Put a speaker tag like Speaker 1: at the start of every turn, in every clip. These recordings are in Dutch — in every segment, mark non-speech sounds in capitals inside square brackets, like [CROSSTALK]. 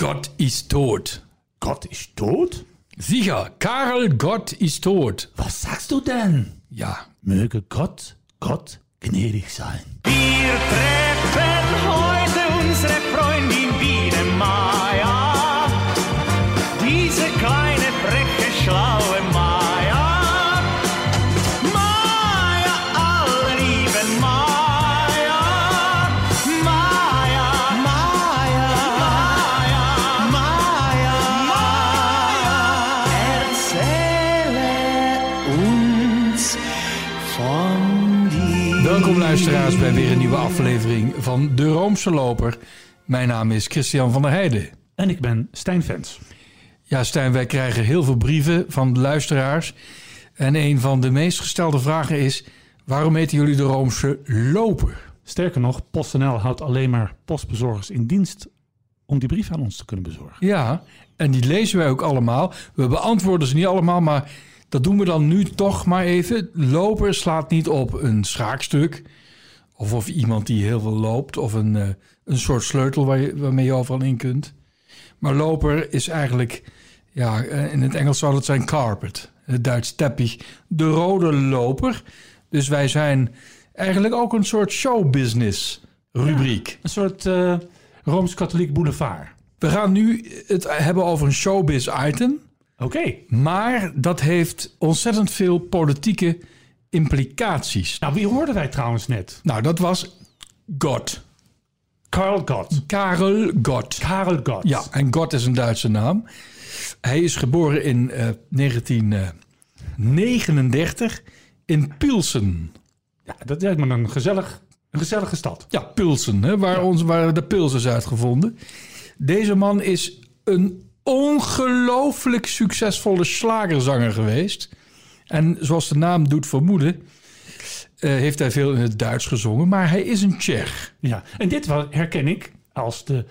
Speaker 1: Gott ist tot.
Speaker 2: Gott ist tot?
Speaker 1: Sicher, Karl Gott ist tot.
Speaker 2: Was sagst du denn?
Speaker 1: Ja,
Speaker 2: Möge Gott, Gott gnädig sein.
Speaker 3: Wir treffen heute unsere Freundin
Speaker 1: luisteraars bij weer een nieuwe aflevering van De Roomse Loper. Mijn naam is Christian van der Heijden.
Speaker 2: En ik ben Stijn Vens.
Speaker 1: Ja, Stijn, wij krijgen heel veel brieven van luisteraars. En een van de meest gestelde vragen is... waarom heten jullie De Roomse Loper?
Speaker 2: Sterker nog, PostNL houdt alleen maar postbezorgers in dienst om die brief aan ons te kunnen bezorgen.
Speaker 1: Ja, en die lezen wij ook allemaal. We beantwoorden ze niet allemaal, maar dat doen we dan nu toch maar even. Loper slaat niet op een schaakstuk. Of of iemand die heel veel loopt. Of een, eh, een soort sleutel waar je, waarmee je overal in kunt. Maar loper is eigenlijk, ja, eh, in het Engels zou het zijn carpet. Het Duits teppich. De rode loper. Dus wij zijn eigenlijk ook een soort showbusiness rubriek.
Speaker 2: Een soort eh, Rooms-Katholiek boulevard.
Speaker 1: We gaan nu het hebben over een showbiz item.
Speaker 2: Oké.
Speaker 1: Maar dat heeft ontzettend veel politieke implicaties.
Speaker 2: Nou, wie hoorden wij trouwens net?
Speaker 1: Nou, dat was God.
Speaker 2: Karl Gott.
Speaker 1: Karel God.
Speaker 2: Karel Gott.
Speaker 1: Ja, en God is een Duitse naam. Hij is geboren in eh, 1939 in Pilsen.
Speaker 2: Ja, dat lijkt me een, gezellig, een gezellige stad.
Speaker 1: Ja, Pilsen, hè, waar, ons, waar de pils is uitgevonden. Deze man is een ongelooflijk succesvolle slagerzanger geweest. En zoals de naam doet vermoeden, eh, heeft hij veel in het Duits gezongen. Maar hij is een Tsjech.
Speaker 2: Ja. En dit herken ik als de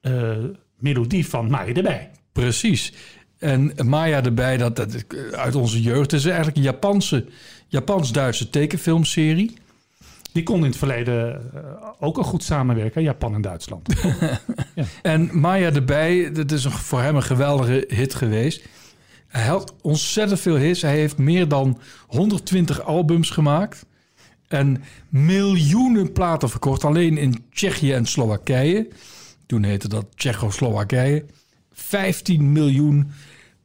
Speaker 2: eh, melodie van Maaien erbij.
Speaker 1: Precies. En Maya erbij, dat, dat is uit onze jeugd. Is eigenlijk een Japanse, Japans-Duitse tekenfilmserie.
Speaker 2: Die kon in het verleden eh, ook al goed samenwerken, Japan en Duitsland. [LAUGHS]
Speaker 1: En Maya erbij, dat is een, voor hem een geweldige hit geweest. Hij had ontzettend veel hits. Hij heeft meer dan 120 albums gemaakt. En miljoenen platen verkocht. Alleen in Tsjechië en Slowakije. Toen heette dat Tsjechoslowakije. 15 miljoen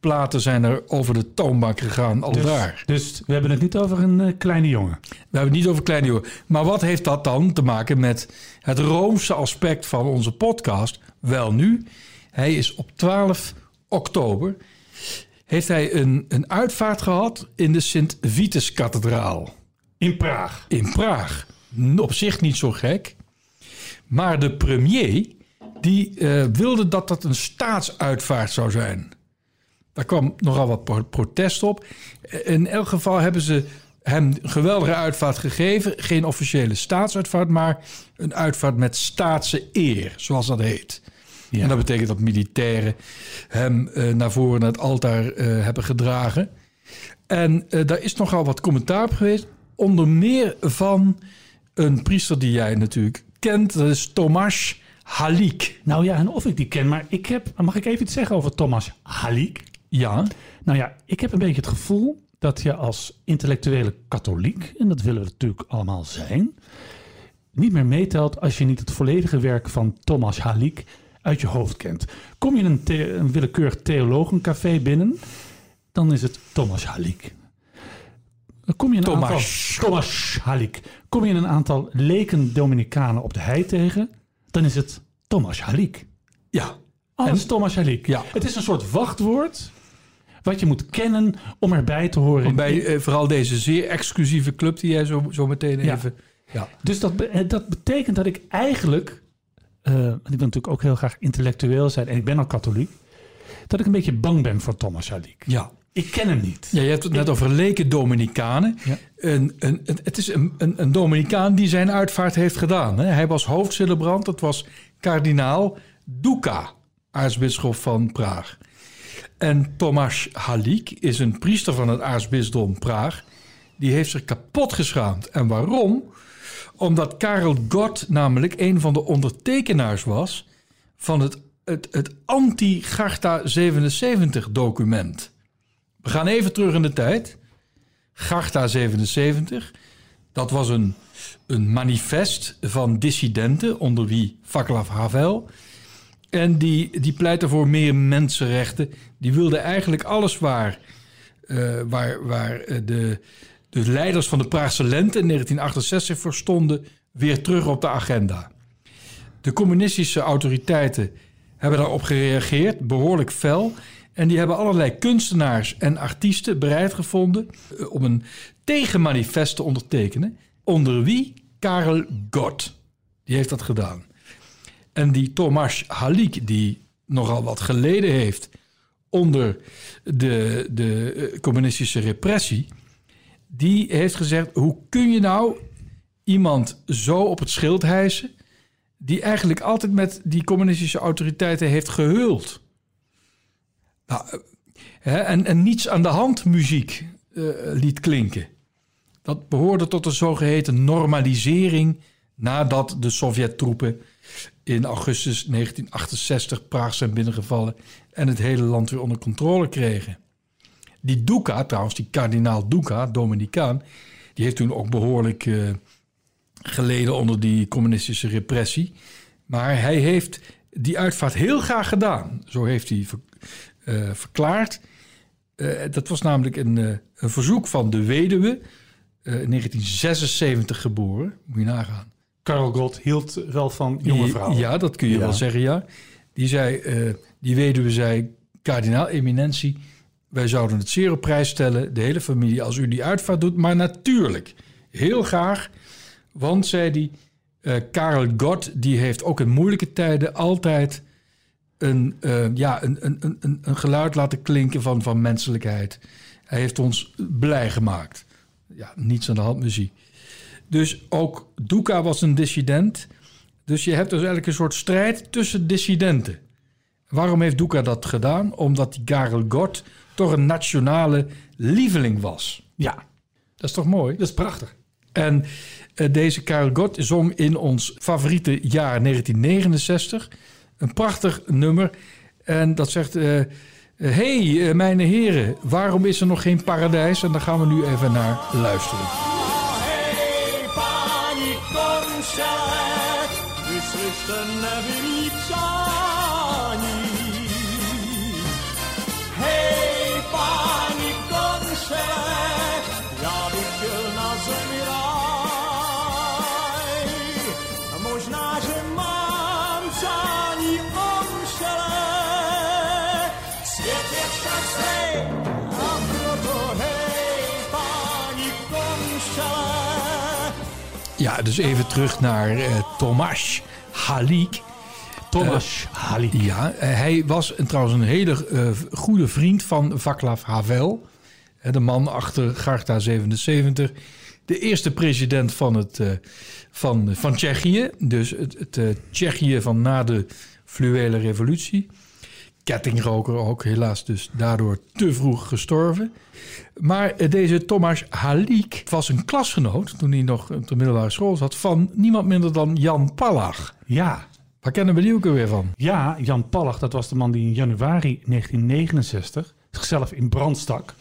Speaker 1: platen zijn er over de toonbank gegaan al daar.
Speaker 2: Dus we hebben het niet over een eh, kleine jongen.
Speaker 1: We hebben het niet over kleine jongen. Maar wat heeft dat dan te maken met het roomse aspect van onze podcast? Wel nu, hij is op 12 oktober... heeft hij een, een uitvaart gehad in de Sint-Vitus-kathedraal
Speaker 2: In Praag.
Speaker 1: in Praag. Op zich niet zo gek. Maar de premier die eh, wilde dat dat een staatsuitvaart zou zijn. Daar kwam nogal wat pro- protest op. In elk geval hebben ze hem een geweldige uitvaart gegeven. Geen officiële staatsuitvaart, maar een uitvaart met staatse eer, zoals dat heet.
Speaker 2: Ja.
Speaker 1: En dat betekent dat militairen hem eh, naar voren naar het altaar eh, hebben gedragen. En eh, daar is nogal wat commentaar op geweest. Onder meer van een priester die jij natuurlijk kent. Dat is Tomasz Halik.
Speaker 2: Nou ja, en of ik die ken, maar ik heb... Mag ik even iets zeggen over Thomas Halik?
Speaker 1: Ja,
Speaker 2: Nou ja, ik heb een beetje het gevoel dat je als intellectuele katholiek... en dat willen we natuurlijk allemaal zijn... niet meer meetelt als je niet het volledige werk van Thomas Halik uit je hoofd kent. Kom je in een, the- een willekeurig theologencafé binnen... dan is het Thomas Halik. Kom je een
Speaker 1: Thomas.
Speaker 2: aantal, Thomas Halik. Kom je een aantal leken Dominicanen op de hei tegen... dan is het Thomas Halik.
Speaker 1: ja.
Speaker 2: Alles Thomas Halik.
Speaker 1: Ja.
Speaker 2: Het is een soort wachtwoord wat je moet kennen om erbij te horen.
Speaker 1: Bij eh, vooral deze zeer exclusieve club die jij zo, zo meteen
Speaker 2: Ja.
Speaker 1: even... Ja.
Speaker 2: Dus dat, eh, dat betekent dat ik eigenlijk, want ik wil natuurlijk ook heel graag intellectueel zijn en ik ben al katholiek, dat ik een beetje bang ben voor Thomas Halik.
Speaker 1: ja.
Speaker 2: Ik ken hem niet.
Speaker 1: Ja, je hebt het net over leken Dominicanen.
Speaker 2: Ja.
Speaker 1: Een, een, een- het is een, een, een Dominicaan die zijn uitvaart heeft gedaan. Hè. Hij was hoofdcelebrant. Dat was kardinaal Duca, aartsbisschop van Praag. En Tomasz Halik is een priester van het aartsbisdom Praag. Die heeft zich kapot geschaamd. En waarom? Omdat Karel Gott namelijk een van de ondertekenaars was van het het, het anti-Garta 77 document. We gaan even terug in de tijd. Garta 77, dat was een, een manifest van dissidenten, onder wie Václav Havel. En die, die pleitte voor meer mensenrechten. Die wilde eigenlijk alles waar, eh, waar, waar eh, de, de leiders van de Praagse lente in 1968 voor stonden, weer terug op de agenda. De communistische autoriteiten hebben daarop gereageerd, behoorlijk fel. En die hebben allerlei kunstenaars en artiesten bereid gevonden eh, om een tegenmanifest te ondertekenen. Onder wie Karel Gott. Die heeft dat gedaan. En die Tomasz Halik, die nogal wat geleden heeft onder de, de eh, communistische repressie, die heeft gezegd: hoe kun je nou iemand zo op het schild hijsen, die eigenlijk altijd met die communistische autoriteiten heeft gehuld? Nou, eh, hè, en, en niets aan de hand muziek eh, liet klinken. Dat behoorde tot de zogeheten normalisering nadat de Sovjet-troepen in augustus 1968 Praag zijn binnengevallen en het hele land weer onder controle kregen. Die Duca, trouwens, die kardinaal Duca, Dominicaan, die heeft toen ook behoorlijk eh, geleden onder die communistische repressie. Maar hij heeft die uitvaart heel graag gedaan. Zo heeft hij ver- eh, verklaard. Eh, dat was namelijk een, een verzoek van de weduwe, eh, in 1976 geboren, moet je nagaan.
Speaker 2: Karel Gott hield wel van jonge vrouwen.
Speaker 1: Ja, dat kun je
Speaker 2: Ja.
Speaker 1: wel zeggen, ja. Die, zei, die weduwe zei, kardinaal eminentie... wij zouden het zeer op prijs stellen, de hele familie... als u die uitvaart doet, maar natuurlijk, heel graag. Want, zei hij, eh, Karel Gott... die heeft ook in moeilijke tijden altijd... een, eh, ja, een, een, een- een, geluid laten klinken van, van menselijkheid. Hij heeft ons blij gemaakt. Ja, niets aan de hand muziek. Dus ook Duca was een dissident. Dus je hebt dus eigenlijk een soort strijd tussen dissidenten. Waarom heeft Duca dat gedaan? Omdat die Karel Gott toch een nationale lieveling was.
Speaker 2: Ja,
Speaker 1: Dat is toch mooi?
Speaker 2: dat is prachtig.
Speaker 1: En eh, deze Karel Gott zong in ons favoriete jaar 1969 een prachtig nummer. En dat zegt: eh, Hey, eh, mijn heren, waarom is er nog geen paradijs? En daar gaan we nu even naar luisteren.
Speaker 3: Hej,
Speaker 1: dus even terug naar eh, Tomasz Halik.
Speaker 2: Thomas Halik.
Speaker 1: Ja, eh, hij was een, trouwens een hele eh, goede vriend van Václav Havel. eh, De man achter Garta 77. De eerste president van, het, eh, van, van Tsjechië. Dus het, het eh, Tsjechië van na de fluwele revolutie. Kettingroker ook, helaas dus daardoor te vroeg gestorven. Maar eh, deze Thomas Halik was een klasgenoot... toen hij nog op de middelbare school zat... van niemand minder dan Jan Palach.
Speaker 2: Ja,
Speaker 1: Waar kennen we die ook alweer van?
Speaker 2: Ja, Jan Palach, dat was de man die in januari 1969 zichzelf in brand stak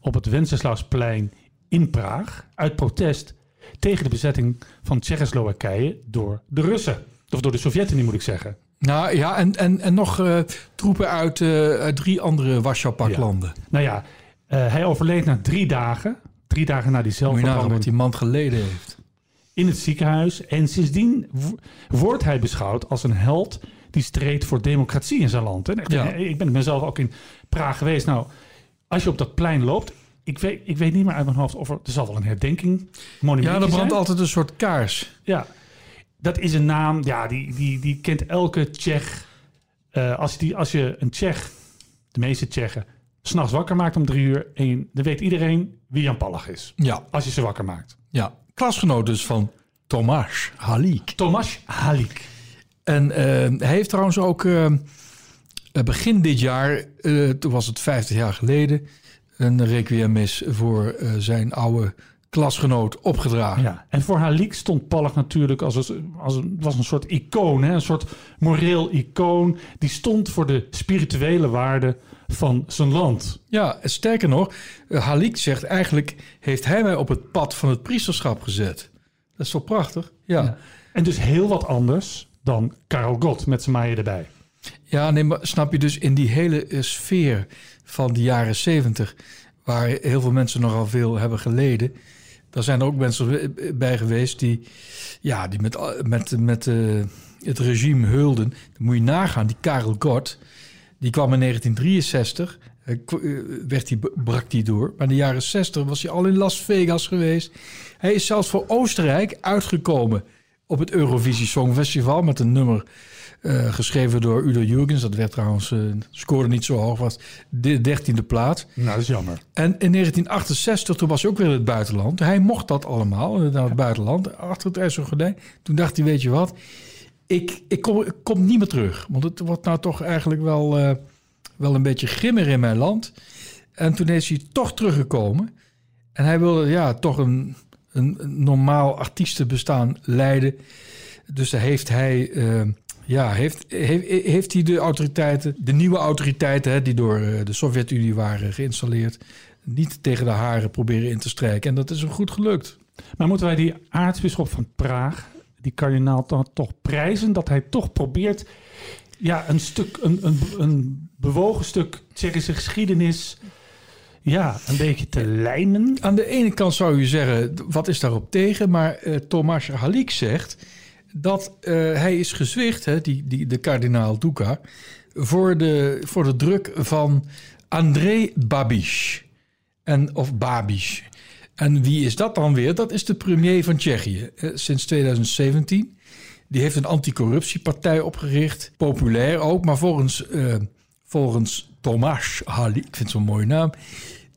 Speaker 2: op het Wenceslausplein in Praag uit protest tegen de bezetting van Tsjechoslowakije door de Russen. Of door de Sovjet-Unie moet ik zeggen.
Speaker 1: Nou ja, en, en, en nog eh, troepen uit, eh, uit drie andere Warschau-paklanden.
Speaker 2: Nou ja, eh, hij overleed na drie dagen, drie dagen na die zelfverbranding
Speaker 1: wat die man geleden heeft.
Speaker 2: in het ziekenhuis. En sindsdien wordt hij beschouwd als een held die streed voor democratie in zijn land. En echt,
Speaker 1: Ja.
Speaker 2: Ik ben ik ben zelf ook in Praag geweest. Nou, als je op dat plein loopt, ik weet, ik weet niet meer uit mijn hoofd of er, er zal wel een herdenking, monument
Speaker 1: Ja, er brandt altijd een soort kaars.
Speaker 2: Ja, dat is een naam, ja, die, die, die kent elke Tsjech. Eh, als, die, als je een Tsjech, de meeste Tsjechen, s'nachts wakker maakt om drie uur, en dan weet iedereen wie Jan Palach is.
Speaker 1: Ja,
Speaker 2: Als je ze wakker maakt.
Speaker 1: ja. klasgenoot dus van Tomasz Halik.
Speaker 2: Thomas Halik.
Speaker 1: En eh, hij heeft trouwens ook eh, begin dit jaar, toen was het 50 jaar geleden, een requiem mis voor zijn oude klasgenoot opgedragen.
Speaker 2: Ja, en voor Halik stond Pollock natuurlijk als, een- als een, was een soort icoon, hè? een soort moreel icoon. Die stond voor de spirituele waarden van zijn land.
Speaker 1: Ja, sterker nog, eh, Halik zegt eigenlijk heeft hij mij op het pad van het priesterschap gezet. Dat is toch prachtig? Ja.
Speaker 2: Ja. En dus heel wat anders dan Karel Gott met zijn maaien erbij.
Speaker 1: Ja, nee, maar snap je dus in die hele eh, sfeer van de jaren zeventig, waar heel veel mensen nogal veel hebben geleden, daar zijn er ook mensen bij geweest die, ja, die met, met, met eh, het regime heulden. Moet je nagaan, die Karel Gott, die kwam in 1963, eh, k- eh, werd die, brak die door. Maar in de jaren 60 was hij al in Las Vegas geweest. Hij is zelfs voor Oostenrijk uitgekomen op het Eurovisie Songfestival met een nummer eh, geschreven door Udo Jürgens. Dat werd trouwens, eh, scoorde niet zo hoog, was de dertiende plaats.
Speaker 2: Nou, dat is jammer.
Speaker 1: En in 1968, toen was hij ook weer in het buitenland. Hij mocht dat allemaal, eh, naar het buitenland, achter het IJzeren Gordijn. Toen dacht hij, weet je wat, ik, ik, kom, ik kom niet meer terug. Want het wordt nou toch eigenlijk wel, wel een beetje grimmer in mijn land. En toen is hij toch teruggekomen. En hij wilde ja, toch een, een, een normaal artiestenbestaan leiden. Dus daar heeft hij... ja, heeft, heeft, heeft hij de autoriteiten, de nieuwe autoriteiten hè, die door eh, de Sovjet-Unie waren geïnstalleerd, niet tegen de haren proberen in te strijken. En dat is hem goed gelukt.
Speaker 2: Maar moeten wij die aartsbisschop van Praag, die kardinaal, dan toch prijzen dat hij toch probeert ja, een stuk, een, een, een bewogen stuk Tsjechische geschiedenis, ja, een beetje te lijnen.
Speaker 1: Aan de ene kant zou je zeggen, wat is daarop tegen? Maar eh Tomas Halik zegt dat eh, hij is gezwicht, hè, die, die, de kardinaal Duka, voor de, voor de druk van André Babiš. En, of. En wie is dat dan weer? Dat is de premier van Tsjechië sinds 2017. Die heeft een anticorruptiepartij opgericht. Populair ook, maar volgens, eh, volgens Tomas Halik, ik vind zo'n mooie naam,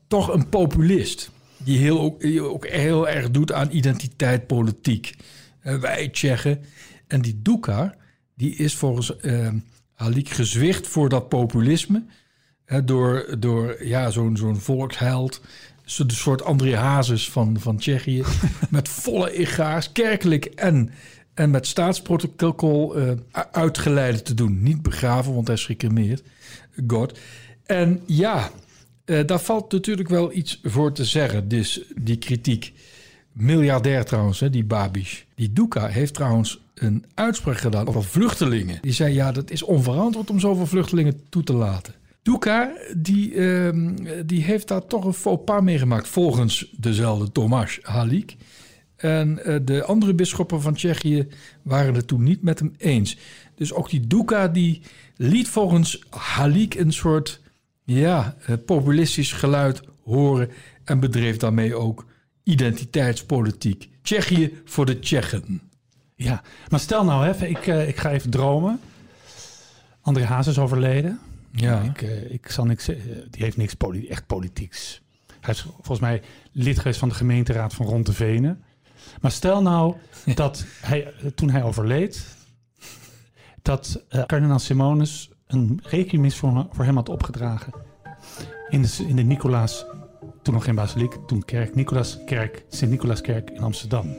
Speaker 1: toch een populist. Die, heel, ook, die ook heel erg doet aan identiteit, politiek. Wij Tsjechen. En die Duka, die is volgens eh Halik gezwicht voor dat populisme. Hè, door door ja, zo'n zo'n volksheld. De soort André Hazes van, van Tsjechië. [LAUGHS] met volle ega's, kerkelijk en, en met staatsprotocol eh, uitgeleide te doen. Niet begraven, want hij is gecremeerd. God. En ja, eh, daar valt natuurlijk wel iets voor te zeggen. Dus die kritiek. Miljardair trouwens, hè, die Babiš. Die Duka heeft trouwens een uitspraak gedaan over vluchtelingen. Die zei, ja, dat is onverantwoord om zoveel vluchtelingen toe te laten. Duka, die, ehm, die heeft daar toch een faux pas meegemaakt... volgens dezelfde Tomas Halik. En eh, de andere bisschoppen van Tsjechië waren het toen niet met hem eens. Dus ook die Duka, die liet volgens Halik een soort ja, eh, populistisch geluid horen... en bedreef daarmee ook identiteitspolitiek. Tsjechië voor de Tsjechen.
Speaker 2: Ja, maar stel nou even, ik, eh, ik ga even dromen. André Hazes is overleden.
Speaker 1: Ja,
Speaker 2: Ik, eh, ik zal niks. Eh, Die heeft niks poli echt politieks. Hij is volgens mij lid geweest van de gemeenteraad van Rond de Venen. Maar stel nou [LAUGHS] dat hij, toen hij overleed, dat kardinaal Simonis een requiemis voor, voor hem had opgedragen. In de, in de Nicolaas, toen nog geen basiliek, toen kerk, Nicolaaskerk, Sint-Nicolaaskerk in Amsterdam.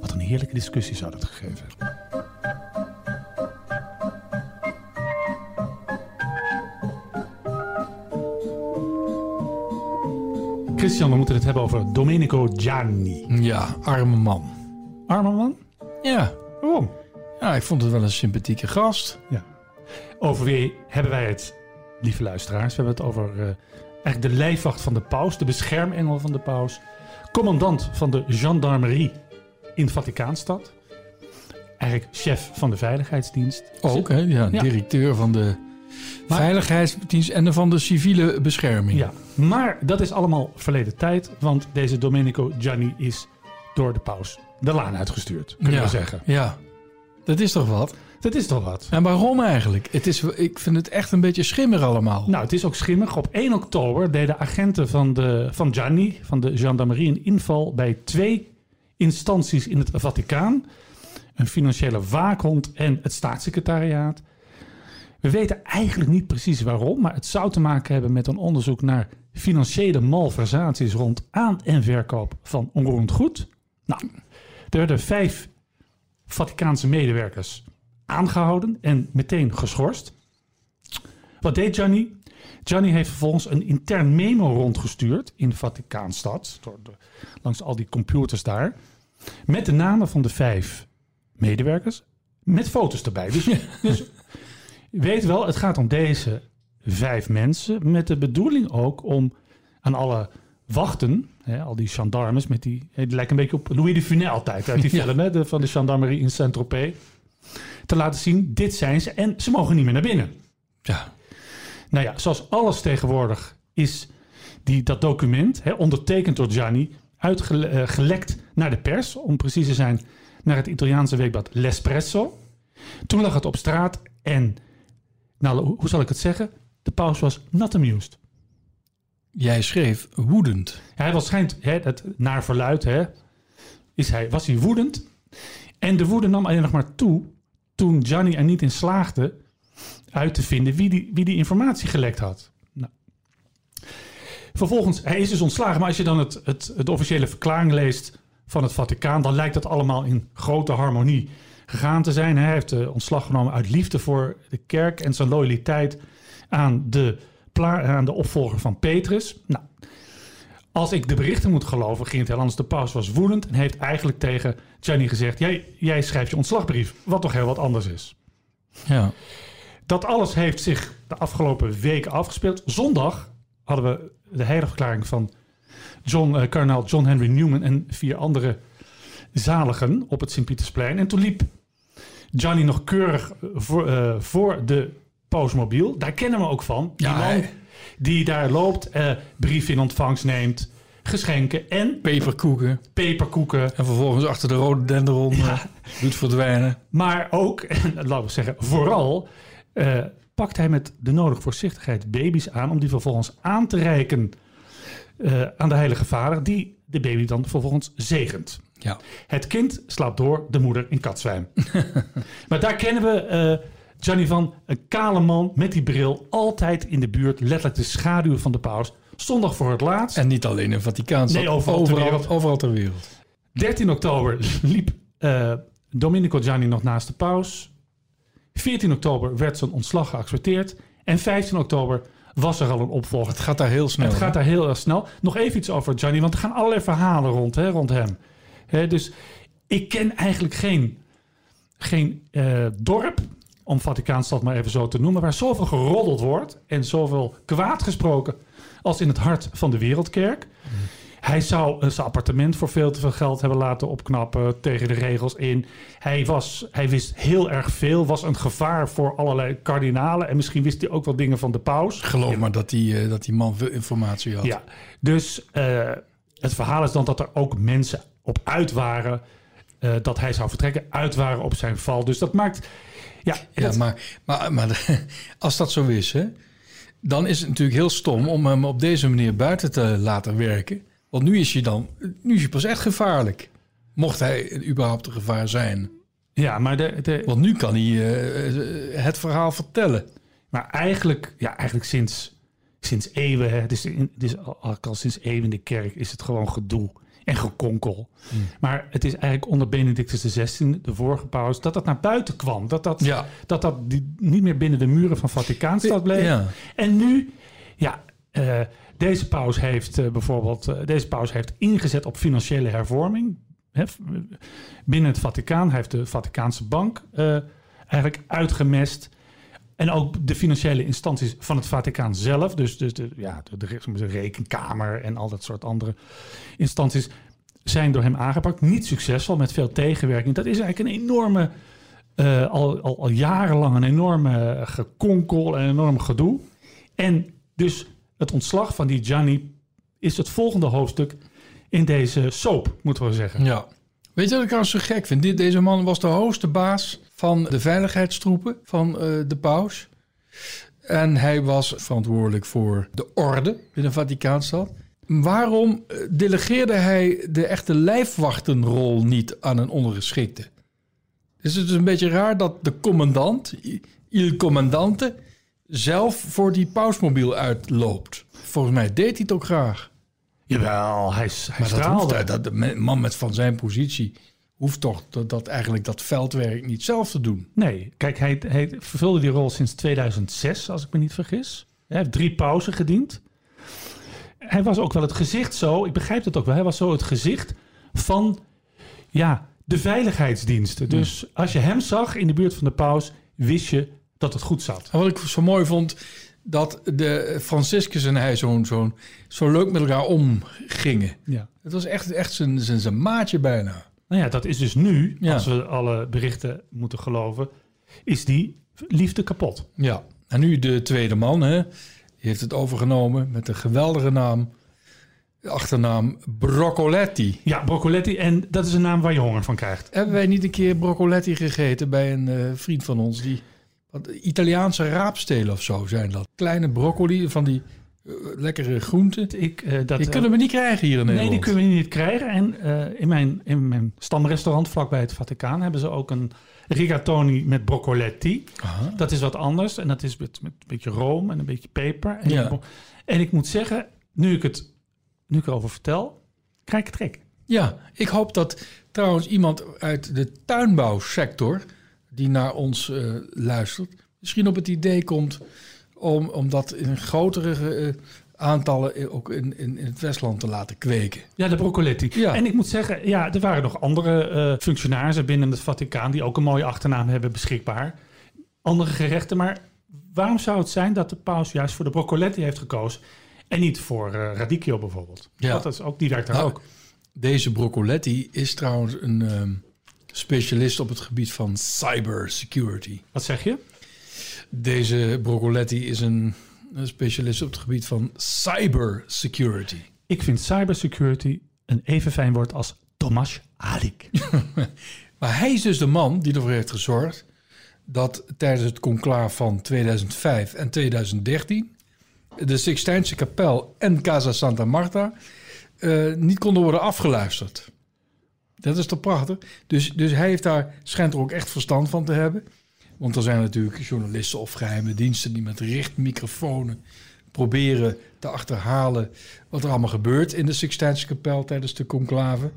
Speaker 2: Wat een heerlijke discussie zou dat gegeven hebben. Christian, we moeten het hebben over Domenico Gianni.
Speaker 1: ja arme man.
Speaker 2: Arme man?
Speaker 1: Ja.
Speaker 2: Waarom?
Speaker 1: ja, ik vond het wel een sympathieke gast.
Speaker 2: Ja. Over wie hebben wij het, lieve luisteraars? We hebben het over eh, eigenlijk de lijfwacht van de paus, de beschermengel van de paus, commandant van de gendarmerie in Vaticaanstad, eigenlijk chef van de veiligheidsdienst.
Speaker 1: Ook, hè? Ja,
Speaker 2: Ja.
Speaker 1: directeur van de
Speaker 2: Maar-
Speaker 1: veiligheidsdienst en van de civiele bescherming.
Speaker 2: Ja, maar dat is allemaal verleden tijd, want deze Domenico Gianni is door de paus de laan uitgestuurd, kunnen
Speaker 1: ja.
Speaker 2: we zeggen.
Speaker 1: Ja, dat is toch wat?
Speaker 2: Dat is toch wat?
Speaker 1: En waarom eigenlijk? Het is, ik vind het echt een beetje schimmer allemaal.
Speaker 2: Nou, het is ook schimmig. Op 1 oktober deden agenten van, de, van Gianni, van de gendarmerie, een inval bij twee instanties in het Vaticaan. Een financiële waakhond en het staatssecretariaat. We weten eigenlijk niet precies waarom, maar het zou te maken hebben met een onderzoek naar financiële malversaties rond aan- en verkoop van onroerend goed. Nou, er werden vijf Vaticaanse medewerkers aangehouden en meteen geschorst. Wat deed Gianni? Gianni heeft vervolgens een intern memo rondgestuurd in de Vaticaanstad, langs al die computers daar, met de namen van de vijf medewerkers, met foto's erbij. Dus, dus weet wel, het gaat om deze vijf mensen, met de bedoeling ook om aan alle wachten, hè, al die gendarmes, met die, die lijken een beetje op Louis de Funès altijd uit die
Speaker 1: Ja.
Speaker 2: film, hè, de, van de gendarmerie in Saint-Tropez, te laten zien, dit zijn ze en ze mogen niet meer naar binnen.
Speaker 1: Ja.
Speaker 2: Nou ja, zoals alles tegenwoordig is die, dat document, hè, ondertekend door Gianni, uitgelekt naar de pers, om precies te zijn, naar het Italiaanse weekblad L'Espresso. Toen lag het op straat en, nou, hoe zal ik het zeggen? De paus was not amused.
Speaker 1: Jij schreef woedend.
Speaker 2: Hij was schijnt, hè, het, naar verluid, hè, is hij, was hij woedend. En de woede nam alleen nog maar toe toen Gianni er niet in slaagde uit te vinden wie die, wie die informatie gelekt had. Nou. Vervolgens, hij is dus ontslagen, maar als je dan het, het, het officiële verklaring leest van het Vaticaan, dan lijkt dat allemaal in grote harmonie gegaan te zijn. Hij heeft eh, ontslag genomen uit liefde voor de kerk en zijn loyaliteit aan de, aan de opvolger van Petrus. Nou, als ik de berichten moet geloven, ging het heel anders. De paus was woedend en heeft eigenlijk tegen Gianni gezegd: jij, jij schrijft je ontslagbrief, wat toch heel wat anders is.
Speaker 1: Ja.
Speaker 2: Dat alles heeft zich de afgelopen weken afgespeeld. Zondag hadden we de heiligverklaring van John, eh, kardinaal John Henry Newman en vier andere zaligen op het Sint-Pietersplein. En toen liep Gianni nog keurig voor, eh, voor de pausmobiel. Daar kennen we ook van. Die
Speaker 1: Ja,
Speaker 2: man die daar loopt, eh brief in ontvangst neemt, geschenken en
Speaker 1: Peperkoeken.
Speaker 2: peperkoeken.
Speaker 1: En vervolgens achter de rode denderon eh, doet verdwijnen.
Speaker 2: Maar ook, en [LAUGHS] laten we zeggen, vooral eh, pakt hij met de nodige voorzichtigheid baby's aan om die vervolgens aan te reiken eh, aan de Heilige Vader, die de baby dan vervolgens zegent.
Speaker 1: Ja.
Speaker 2: Het kind slaapt door, de moeder in katzwijm. [LAUGHS] maar daar kennen we eh Gianni van, een kale man met die bril, altijd in de buurt, letterlijk de schaduw van de paus. Zondag voor het laatst.
Speaker 1: En niet alleen in Vaticaanstad.
Speaker 2: Nee, overal ter wereld.
Speaker 1: overal ter wereld.
Speaker 2: 13 oktober [LAUGHS] liep eh, Domenico Gianni nog naast de paus. 14 oktober werd zijn ontslag geaccepteerd. En 15 oktober was er al een opvolger.
Speaker 1: Het gaat daar heel snel.
Speaker 2: Het gaat daar heel erg snel. Nog even iets over Gianni, want er gaan allerlei verhalen rond, hè, rond hem. Hè, dus ik ken eigenlijk geen, geen eh, dorp, om Vaticaanstad maar even zo te noemen, waar zoveel geroddeld wordt en zoveel kwaad gesproken als in het hart van de Wereldkerk. Hij zou eh, zijn appartement voor veel te veel geld hebben laten opknappen tegen de regels in. Hij, was, hij wist heel erg veel, was een gevaar voor allerlei kardinalen. En misschien wist hij ook wel dingen van de paus.
Speaker 1: Geloof maar dat die, eh, dat die man veel informatie had.
Speaker 2: Ja, dus eh, het verhaal is dan dat er ook mensen op uit waren dat hij zou vertrekken, uit waren op zijn val. Dus dat maakt. Ja,
Speaker 1: Ja,
Speaker 2: dat-
Speaker 1: maar, maar, maar [LAUGHS] als dat zo is, hè, dan is het natuurlijk heel stom om hem op deze manier buiten te laten werken. Want nu is je dan, nu is je pas echt gevaarlijk. Mocht hij überhaupt een gevaar zijn.
Speaker 2: ja, maar, de, de,
Speaker 1: Want nu kan hij eh, eh, het verhaal vertellen.
Speaker 2: maar eigenlijk, ja, eigenlijk sinds, sinds eeuwen, hè, het is, in, het is al, al sinds eeuwen in de kerk, is het gewoon gedoe en gekonkel.
Speaker 1: Hmm.
Speaker 2: Maar het is eigenlijk onder Benedictus XVI, de vorige paus, dat dat naar buiten kwam. Dat dat,
Speaker 1: Ja.
Speaker 2: dat, dat die, niet meer binnen de muren van Vaticaanstad bleef.
Speaker 1: Ja.
Speaker 2: En nu, ja, eh, deze paus heeft eh, bijvoorbeeld, eh, deze paus heeft ingezet op financiële hervorming. Hè, binnen het Vaticaan. Hij heeft de Vaticaanse bank eigenlijk uitgemest. En ook de financiële instanties van het Vaticaan zelf. Dus, dus de, ja, de, rekenkamer en al dat soort andere instanties zijn door hem aangepakt. Niet succesvol, met veel tegenwerking. Dat is eigenlijk een enorme, eh, al, al, al jarenlang een enorme gekonkel en enorm gedoe. En dus het ontslag van die Gianni is het volgende hoofdstuk in deze soap, moeten we zeggen.
Speaker 1: Ja. Weet je wat ik trouwens zo gek vind? Deze man was de hoogste baas van de veiligheidstroepen van eh, de paus. En hij was verantwoordelijk voor de orde binnen Vaticaanstad. Waarom eh, delegeerde hij de echte lijfwachtenrol niet aan een ondergeschikte? Is het dus een beetje raar dat de commandant, Il Commandante zelf voor die pausmobiel uitloopt. Volgens mij deed hij het ook graag.
Speaker 2: Jawel, hij, hij
Speaker 1: Maar dat, dat, de man met van zijn positie hoeft toch dat, dat eigenlijk dat veldwerk niet zelf te doen.
Speaker 2: Nee, kijk, hij, hij vervulde die rol sinds 2006, als ik me niet vergis. Hij heeft drie pauzen gediend. Hij was ook wel het gezicht zo, ik begrijp het ook wel, hij was zo het gezicht van ja, de veiligheidsdiensten. Dus als je hem zag in de buurt van de paus, wist je dat het goed zat.
Speaker 1: En wat ik zo mooi vond, dat de Franciscus en hij zo'n zo'n zo leuk met elkaar omgingen.
Speaker 2: Ja.
Speaker 1: Het was echt, echt zijn, zijn, zijn maatje bijna.
Speaker 2: Nou ja, dat is dus nu,
Speaker 1: Ja.
Speaker 2: als we alle berichten moeten geloven, is die liefde kapot.
Speaker 1: Ja. En nu de tweede man, hè, die heeft het overgenomen met een geweldige naam. De achternaam Broccoletti.
Speaker 2: Ja, Broccoletti, en dat is een naam waar je honger van krijgt.
Speaker 1: Hebben wij niet een keer Broccoletti gegeten bij een eh, vriend van ons? Die, wat, Italiaanse raapstelen of zo zijn dat. Kleine broccoli van die lekkere groenten.
Speaker 2: Ik, eh, dat,
Speaker 1: Die kunnen we niet krijgen hier in
Speaker 2: Nee,
Speaker 1: Nederland.
Speaker 2: die kunnen we niet krijgen. En eh, in, mijn, in mijn stamrestaurant vlakbij het Vaticaan hebben ze ook een rigatoni met broccoletti.
Speaker 1: Aha.
Speaker 2: Dat is wat anders. En dat is met, met een beetje room en een beetje peper. En,
Speaker 1: Ja.
Speaker 2: en ik moet zeggen, nu ik het nu ik erover vertel, krijg ik trek.
Speaker 1: Ja, ik hoop dat trouwens iemand uit de tuinbouwsector die naar ons eh, luistert, misschien op het idee komt om, om dat in grotere eh, aantallen ook in, in, in het Westland te laten kweken.
Speaker 2: Ja, de broccoletti.
Speaker 1: Ja.
Speaker 2: En ik moet zeggen, ja, er waren nog andere eh, functionarissen binnen het Vaticaan die ook een mooie achternaam hebben beschikbaar. Andere gerechten, maar waarom zou het zijn dat de paus juist voor de broccoletti heeft gekozen en niet voor eh radicchio bijvoorbeeld?
Speaker 1: Ja.
Speaker 2: Dat is ook, die werkt daar
Speaker 1: Nou,
Speaker 2: ook.
Speaker 1: Deze Broccoletti is trouwens een ehm, specialist op het gebied van cybersecurity.
Speaker 2: Wat zeg je?
Speaker 1: Deze Broccoletti is een, specialist op het gebied van cybersecurity.
Speaker 2: Ik vind cybersecurity een even fijn woord als Tomasz Alik. [LAUGHS]
Speaker 1: Maar hij is dus de man die ervoor heeft gezorgd dat tijdens het conclaaf van 2005 en 2013 de Sixtijnse kapel en Casa Santa Marta eh, niet konden worden afgeluisterd. Dat is toch prachtig? Dus, dus hij heeft daar, schijnt er ook echt verstand van te hebben. Want er zijn natuurlijk journalisten of geheime diensten die met richtmicrofoons proberen te achterhalen wat er allemaal gebeurt in de Sixtijnse kapel tijdens de conclave.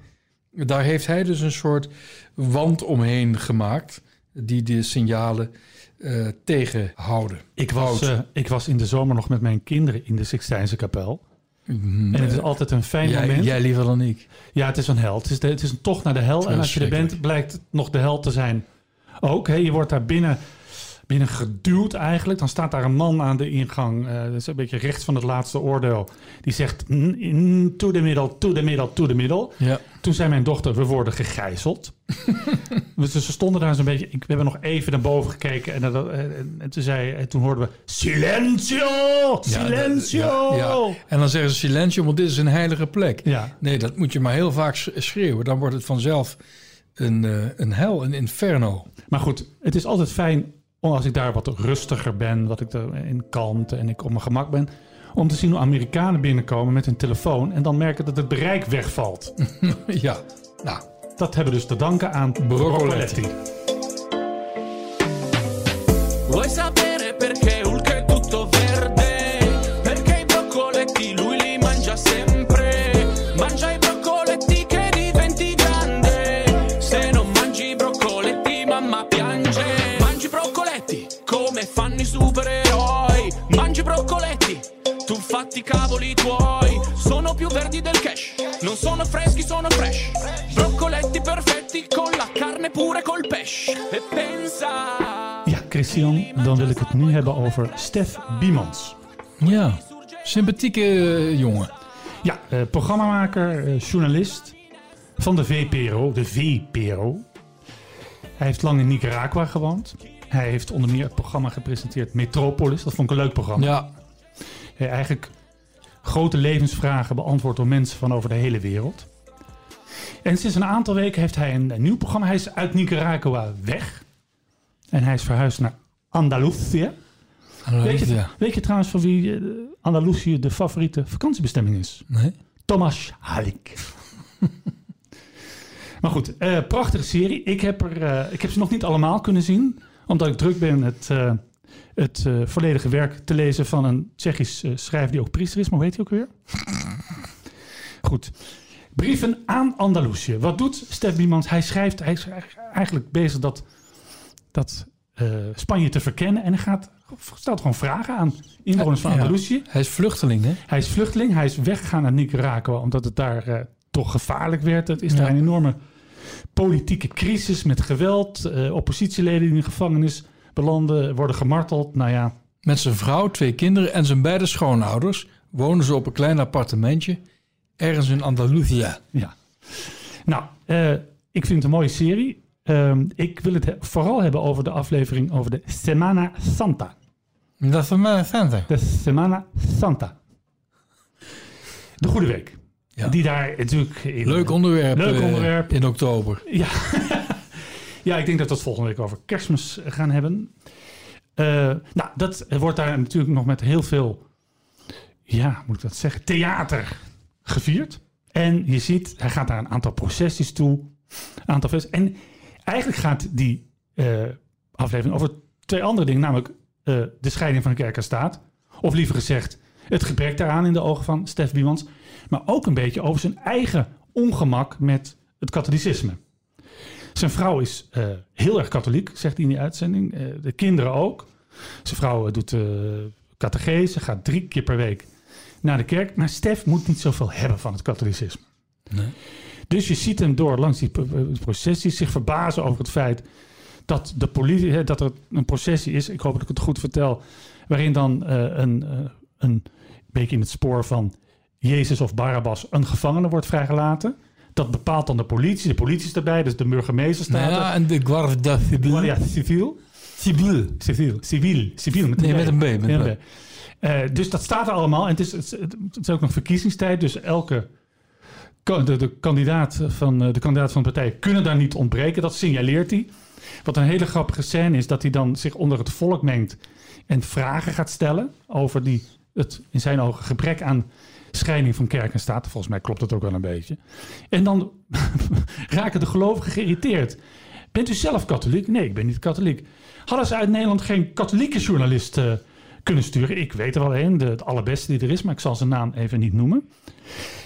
Speaker 1: Daar heeft hij dus een soort wand omheen gemaakt die de signalen eh, tegenhouden.
Speaker 2: Ik was, eh, ik was in de zomer nog met mijn kinderen in de Sixtijnse kapel. En het is altijd een fijn
Speaker 1: jij,
Speaker 2: moment.
Speaker 1: jij liever dan ik.
Speaker 2: Ja, het is een hel. Het is, de- het is een tocht naar de hel. En als je er bent, blijkt het nog de hel te zijn. Ook, hè, je wordt daar binnen, binnen geduwd eigenlijk. Dan staat daar een man aan de ingang. eh, dat is een beetje rechts van het laatste oordeel. Die zegt, "Mm, mm, to the middle, to the middle, to the middle.
Speaker 1: Ja.
Speaker 2: Toen zei mijn dochter, we worden gegijzeld. [LAUGHS] dus ze stonden daar zo'n beetje... Ik, we hebben nog even naar boven gekeken. En, dat- en, en toen, zei, en toen hoorden we... Silencio! Silencio!
Speaker 1: Ja, ja. En dan zeggen ze silencio, want dit is een heilige plek.
Speaker 2: Ja.
Speaker 1: Nee, dat moet je maar heel vaak sch- schreeuwen. Dan wordt het vanzelf een, eh, een hel, een inferno.
Speaker 2: Maar goed, het is altijd fijn om als ik daar wat rustiger ben, wat ik er in kalmte en ik op mijn gemak ben, om te zien hoe Amerikanen binnenkomen met hun telefoon en dan merken dat het bereik wegvalt. [LAUGHS]
Speaker 1: ja, nou,
Speaker 2: Dat hebben we dus te danken aan
Speaker 1: Broccoletti.
Speaker 2: Broccoletti.
Speaker 4: Tu fatti i cavoli tuoi. Sono più verdi del cash, non sono freschi, sono fresh. Broccoletti perfetti con la carne pure col pesce. E pensa...
Speaker 2: Ja, Christian, dan wil ik het nu hebben over Stef Biemans.
Speaker 1: ja. Sympathieke eh, jongen.
Speaker 2: Ja, eh, programmamaker, eh, journalist van de VPRO, de VPRO. Hij heeft lang in Nicaragua gewoond. Hij heeft onder meer het programma gepresenteerd Metropolis. Dat vond ik een leuk programma.
Speaker 1: Ja,
Speaker 2: Hij eigenlijk grote levensvragen beantwoord door mensen van over de hele wereld. En sinds een aantal weken heeft hij een, een nieuw programma. Hij is uit Nicaragua weg. En hij is verhuisd naar Andalusië. Weet je,
Speaker 1: ja.
Speaker 2: weet je trouwens van wie eh, Andalusië de favoriete vakantiebestemming is?
Speaker 1: Nee?
Speaker 2: Thomas Halik. [LAUGHS] maar goed, eh, prachtige serie. Ik heb, er, eh, ik heb ze nog niet allemaal kunnen zien. Omdat ik druk ben het, het eh, volledige werk te lezen van een Tsjechisch eh, schrijver die ook priester is. Maar hoe heet hij ook weer? [LAUGHS] Goed. Brieven aan Andalusië. Wat doet Stef Biemans? Hij schrijft, hij is eigenlijk bezig dat, dat eh, Spanje te verkennen. En hij gaat, stelt gewoon vragen aan inwoners van
Speaker 1: Ja.
Speaker 2: Andalusië.
Speaker 1: Hij is vluchteling, hè?
Speaker 2: Hij is vluchteling. Hij is weggegaan naar Nicaragua omdat het daar toch gevaarlijk werd. Het is
Speaker 1: Ja.
Speaker 2: daar een enorme politieke crisis met geweld. eh, oppositieleden die in de gevangenis belanden, worden gemarteld. Nou ja,
Speaker 1: Met zijn vrouw, twee kinderen en zijn beide schoonouders wonen ze op een klein appartementje ergens in Andalusia.
Speaker 2: ja. Nou, eh, ik vind het een mooie serie. Ehm, ik wil het he- vooral hebben over de aflevering over de Semana Santa.
Speaker 1: Is een center.
Speaker 2: De Semana Santa. De Goede Week.
Speaker 1: Ja.
Speaker 2: Die daar natuurlijk... In,
Speaker 1: Leuk onderwerp,
Speaker 2: Leuk
Speaker 1: eh,
Speaker 2: onderwerp.
Speaker 1: in oktober.
Speaker 2: Ja. Ja, ik denk dat we het volgende week over kerstmis gaan hebben. Eh, nou, dat wordt daar natuurlijk nog met heel veel, ja, moet ik dat zeggen, theater gevierd. En je ziet, hij gaat daar een aantal processies toe. Een aantal En eigenlijk gaat die eh, aflevering over twee andere dingen, namelijk eh, de scheiding van de kerk en staat. Of liever gezegd, het gebrek daaraan in de ogen van Stef Biemans. Maar ook een beetje over zijn eigen ongemak met het katholicisme. Zijn vrouw is eh, heel erg katholiek, zegt hij in die uitzending. Eh, de kinderen ook. Zijn vrouw eh, doet uh, catechese, gaat drie keer per week naar de kerk. Maar Stef moet niet zoveel hebben van het katholicisme.
Speaker 1: Nee.
Speaker 2: Dus je ziet hem door langs die processies zich verbazen over het feit dat, de politie, hè, dat er een processie is. Ik hoop dat ik het goed vertel. Waarin dan een, een beetje in het spoor van Jezus of Barabbas een gevangene wordt vrijgelaten. Dat bepaalt dan de politie. De politie is erbij, dus de burgemeester staat
Speaker 1: Nou ja, en de Guardia Civil.
Speaker 2: Guardia Civil.
Speaker 1: Civil.
Speaker 2: Civiel. Civiel. Civiel met
Speaker 1: Nee,
Speaker 2: een
Speaker 1: met een B, met een B.
Speaker 2: Eh, dus dat staat er allemaal. En het is, het, is- ook nog verkiezingstijd. Dus elke de, de, kandidaat van, eh, de kandidaat van de partij kunnen daar niet ontbreken. Dat signaleert hij. Wat een hele grappige scène is dat hij dan zich onder het volk mengt en vragen gaat stellen over die, het in zijn ogen gebrek aan scheiding van kerk en staat. Volgens mij klopt dat ook wel een beetje. En dan [LAUGHS] raken de gelovigen geïrriteerd. Bent u zelf katholiek? Nee, ik ben niet katholiek. Hadden ze uit Nederland geen katholieke journalist eh, kunnen sturen? Ik weet er wel een, de, allerbeste die er is, maar ik zal zijn naam even niet noemen.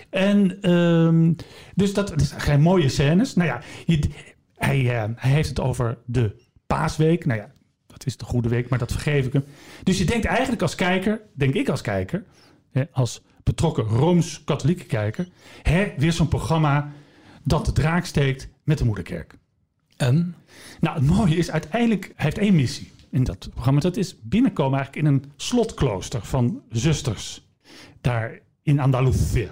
Speaker 2: En ehm, dus dat, dat zijn mooie scènes. Nou ja, hij, eh, hij heeft het over de paasweek. Nou ja, dat is de goede week, maar dat vergeef ik hem. Dus je denkt eigenlijk als kijker, denk ik als kijker, hè, als betrokken Rooms-katholieke kijker, hè, weer zo'n programma dat de draak steekt met de moederkerk.
Speaker 1: En?
Speaker 2: Nou, het mooie is uiteindelijk, hij heeft één missie in dat programma. Dat is binnenkomen eigenlijk in een slotklooster van zusters. Daar in Andalusië.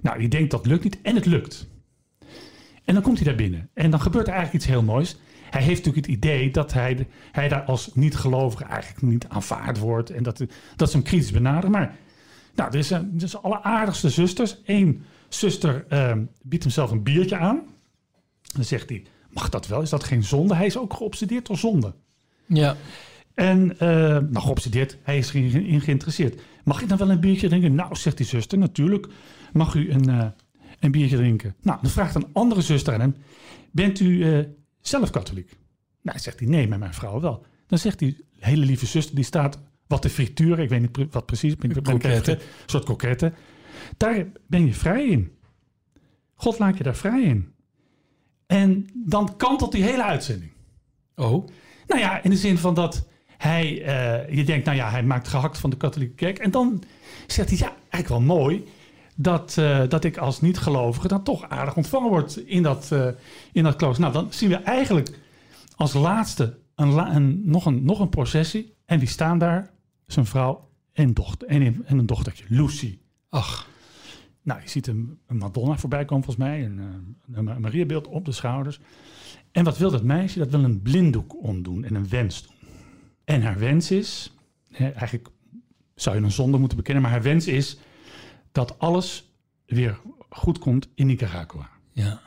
Speaker 2: Nou, je denkt dat lukt niet en het lukt. En dan komt hij daar binnen. En dan gebeurt er eigenlijk iets heel moois. Hij heeft natuurlijk het idee dat hij, hij daar als niet-gelovige eigenlijk niet aanvaard wordt. En dat, dat ze hem kritisch benaderen. Maar nou, er is, een, is alleraardigste zusters. Eén zuster ehm, biedt hem zelf een biertje aan. Dan zegt hij, mag dat wel? Is dat geen zonde? Hij is ook geobsedeerd door zonde.
Speaker 1: Ja.
Speaker 2: En, eh nou geobsedeerd, hij is erin in geïnteresseerd. Mag ik dan wel een biertje drinken? Nou, zegt die zuster, natuurlijk mag u een, eh, een biertje drinken. Nou, dan vraagt een andere zuster aan hem, bent u eh, zelf katholiek? Nou, zegt hij, nee, met mijn vrouw wel. Dan zegt die hele lieve zuster, die staat wat te frituren. Ik weet niet wat precies. Ben, ben. Een soort kroketten. Daar ben je vrij in. God laat je daar vrij in. En dan kantelt die hele uitzending.
Speaker 1: Oh.
Speaker 2: Nou ja, in de zin van dat hij, eh, je denkt, nou ja, hij maakt gehakt van de katholieke kerk. En dan zegt hij, ja, eigenlijk wel mooi dat, eh, dat ik als niet-gelovige dan toch aardig ontvangen word in dat, eh, in dat klooster. Nou, dan zien we eigenlijk als laatste een, la- een, nog, een, nog een processie. En wie staan daar? Zijn vrouw en, dochter, en, een- en een dochtertje, Lucy.
Speaker 1: Ach.
Speaker 2: Nou, je ziet een, een Madonna voorbij komen volgens mij. Een, eh, een, Mariabeeld op de schouders. En wat wil dat meisje? Dat wil een blinddoek omdoen en een wens doen. En haar wens is, hè, eigenlijk zou je een zonde moeten bekennen, maar haar wens is dat alles weer goed komt in Nicaragua.
Speaker 1: Ja.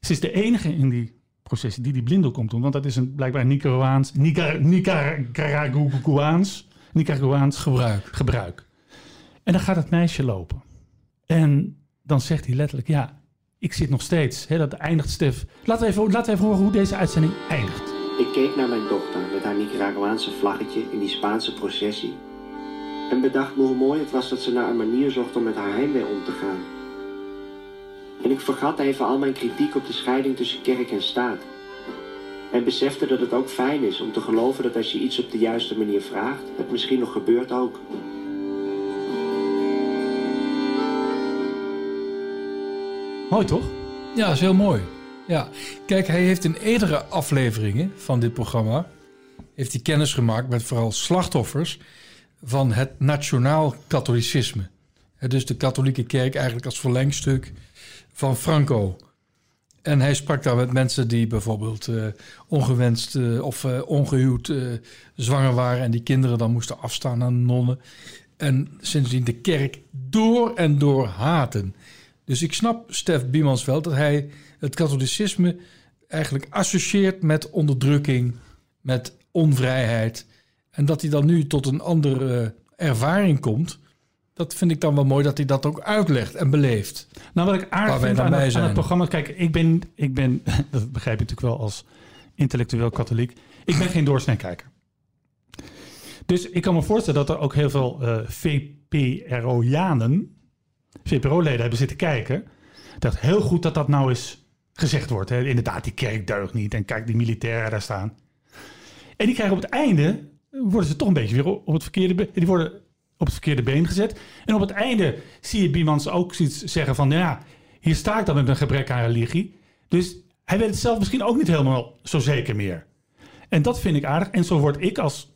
Speaker 2: Ze is de enige in die processie die die blinddoek komt doen, want dat is een blijkbaar Nicaraguaans, Nicar, Nicaraguaans, Nicaraguaans
Speaker 1: Gebruik.
Speaker 2: gebruik. En dan gaat het meisje lopen. En dan zegt hij letterlijk, ja, ik zit nog steeds. Dat eindigt Stef. Laten we, even, laten we even horen hoe deze uitzending eindigt.
Speaker 5: Ik keek naar mijn dochter met haar Nicaraguaanse vlaggetje in die Spaanse processie. En bedacht me hoe mooi het was dat ze naar een manier zocht om met haar heimwee om te gaan. En ik vergat even al mijn kritiek op de scheiding tussen kerk en staat. En besefte dat het ook fijn is om te geloven dat als je iets op de juiste manier vraagt, het misschien nog gebeurt ook.
Speaker 2: Mooi toch?
Speaker 1: Ja, dat is heel mooi. Ja, kijk, hij heeft in eerdere afleveringen van dit programma... heeft hij kennis gemaakt met vooral slachtoffers... van het nationaal katholicisme. Dus de katholieke kerk eigenlijk als verlengstuk van Franco. En hij sprak daar met mensen die bijvoorbeeld eh, ongewenst eh, of eh, ongehuwd eh, zwanger waren... en die kinderen dan moesten afstaan aan nonnen. En sindsdien de kerk door en door haten... Dus ik snap Stef Biemans wel dat hij het katholicisme eigenlijk associeert met onderdrukking, met onvrijheid. En dat hij dan nu tot een andere ervaring komt. Dat vind ik dan wel mooi dat hij dat ook uitlegt en beleeft.
Speaker 2: Nou, wat ik aardig vind aan, het- aan het programma... Kijk, ik ben, ik ben... [LAUGHS] Dat begrijp je natuurlijk wel als intellectueel katholiek. Ik ben geen doorsneekijker. Dus ik kan me voorstellen dat er ook heel veel eh VPRO-janen... VPRO-leden hebben zitten kijken. Dacht heel goed dat dat nou eens gezegd wordt. Hè. Inderdaad, die kerk deugt niet. En kijk, die militairen daar staan. En die krijgen op het einde... worden ze toch een beetje weer op het verkeerde... Die worden op het verkeerde been gezet. En op het einde zie je Biemans ook zoiets zeggen van... nou ja, hier sta ik dan met een gebrek aan religie. Dus hij weet het zelf misschien ook niet helemaal zo zeker meer. En dat vind ik aardig. En zo word ik als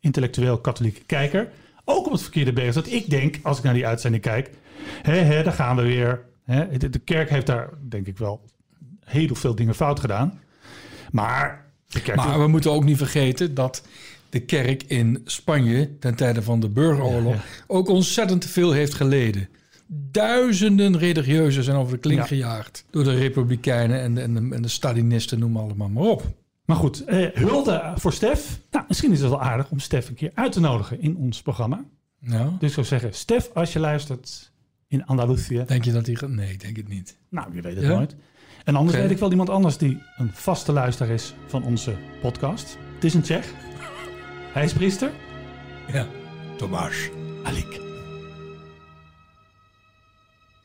Speaker 2: intellectueel katholieke kijker... ook op het verkeerde been gezet. Ik denk, als ik naar die uitzending kijk... hè, daar gaan we weer. Hè. De, kerk heeft daar, denk ik wel, heel veel dingen fout gedaan. Maar.
Speaker 1: Maar we moeten ook niet vergeten dat de kerk in Spanje ten tijde van de burgeroorlog
Speaker 2: Ja,
Speaker 1: ook ontzettend veel heeft geleden. Duizenden religieuzen zijn over de klink
Speaker 2: Ja.
Speaker 1: gejaagd door de republikeinen en de, en de, en de Stalinisten, noem allemaal maar op.
Speaker 2: Maar goed, eh, hulde voor Stef. Nou, misschien is het wel aardig om Stef een keer uit te nodigen in ons programma.
Speaker 1: Nou,
Speaker 2: Dus ik zou zeggen, Stef, als je luistert in Andalusië.
Speaker 1: denk je dat hij gaat? Nee, ik denk het niet.
Speaker 2: Nou, je weet het
Speaker 1: Ja?
Speaker 2: nooit. En anders weet ik wel iemand anders die een vaste luisteraar is van onze podcast. Het is een Tsjech. Hij is priester.
Speaker 1: Ja, Tomasz.
Speaker 2: Alik.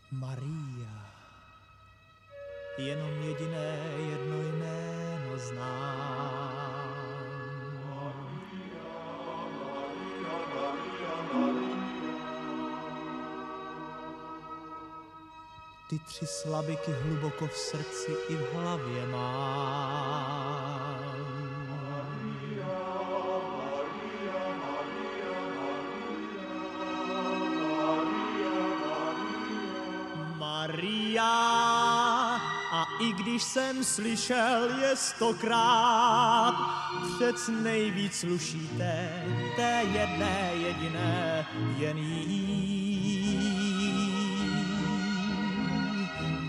Speaker 3: Maria, jenom jediné jedno jméno znám. Ty tři slabiky hluboko v srdci i v hlavě mám. Maria. A i když jsem slyšel je stokrát, přec nejvíc slušíte té jedné jediné jen jí.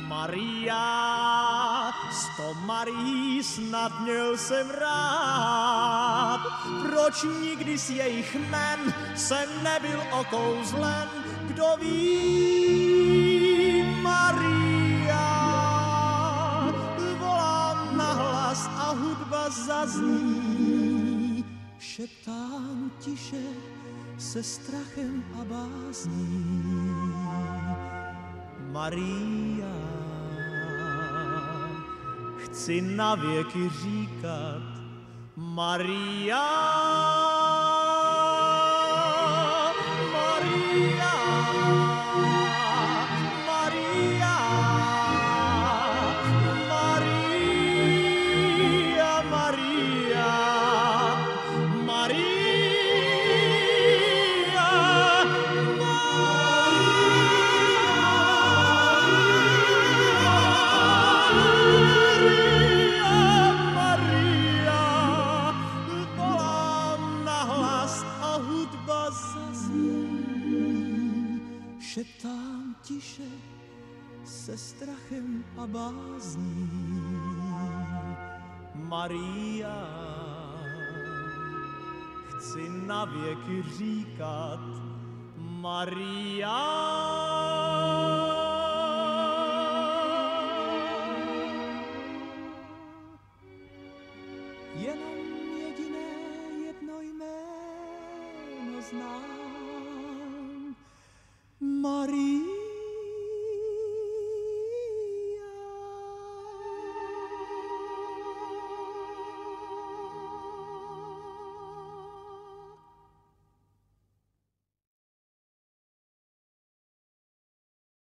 Speaker 3: Maria, sto Marí snad měl jsem rád, proč nikdy z jejich men jsem nebyl okouzlen, kdo ví, Maria, volám nahlas a hudba zazní, šeptám tiše se strachem a bázní. Maria, chci na věky říkat Maria,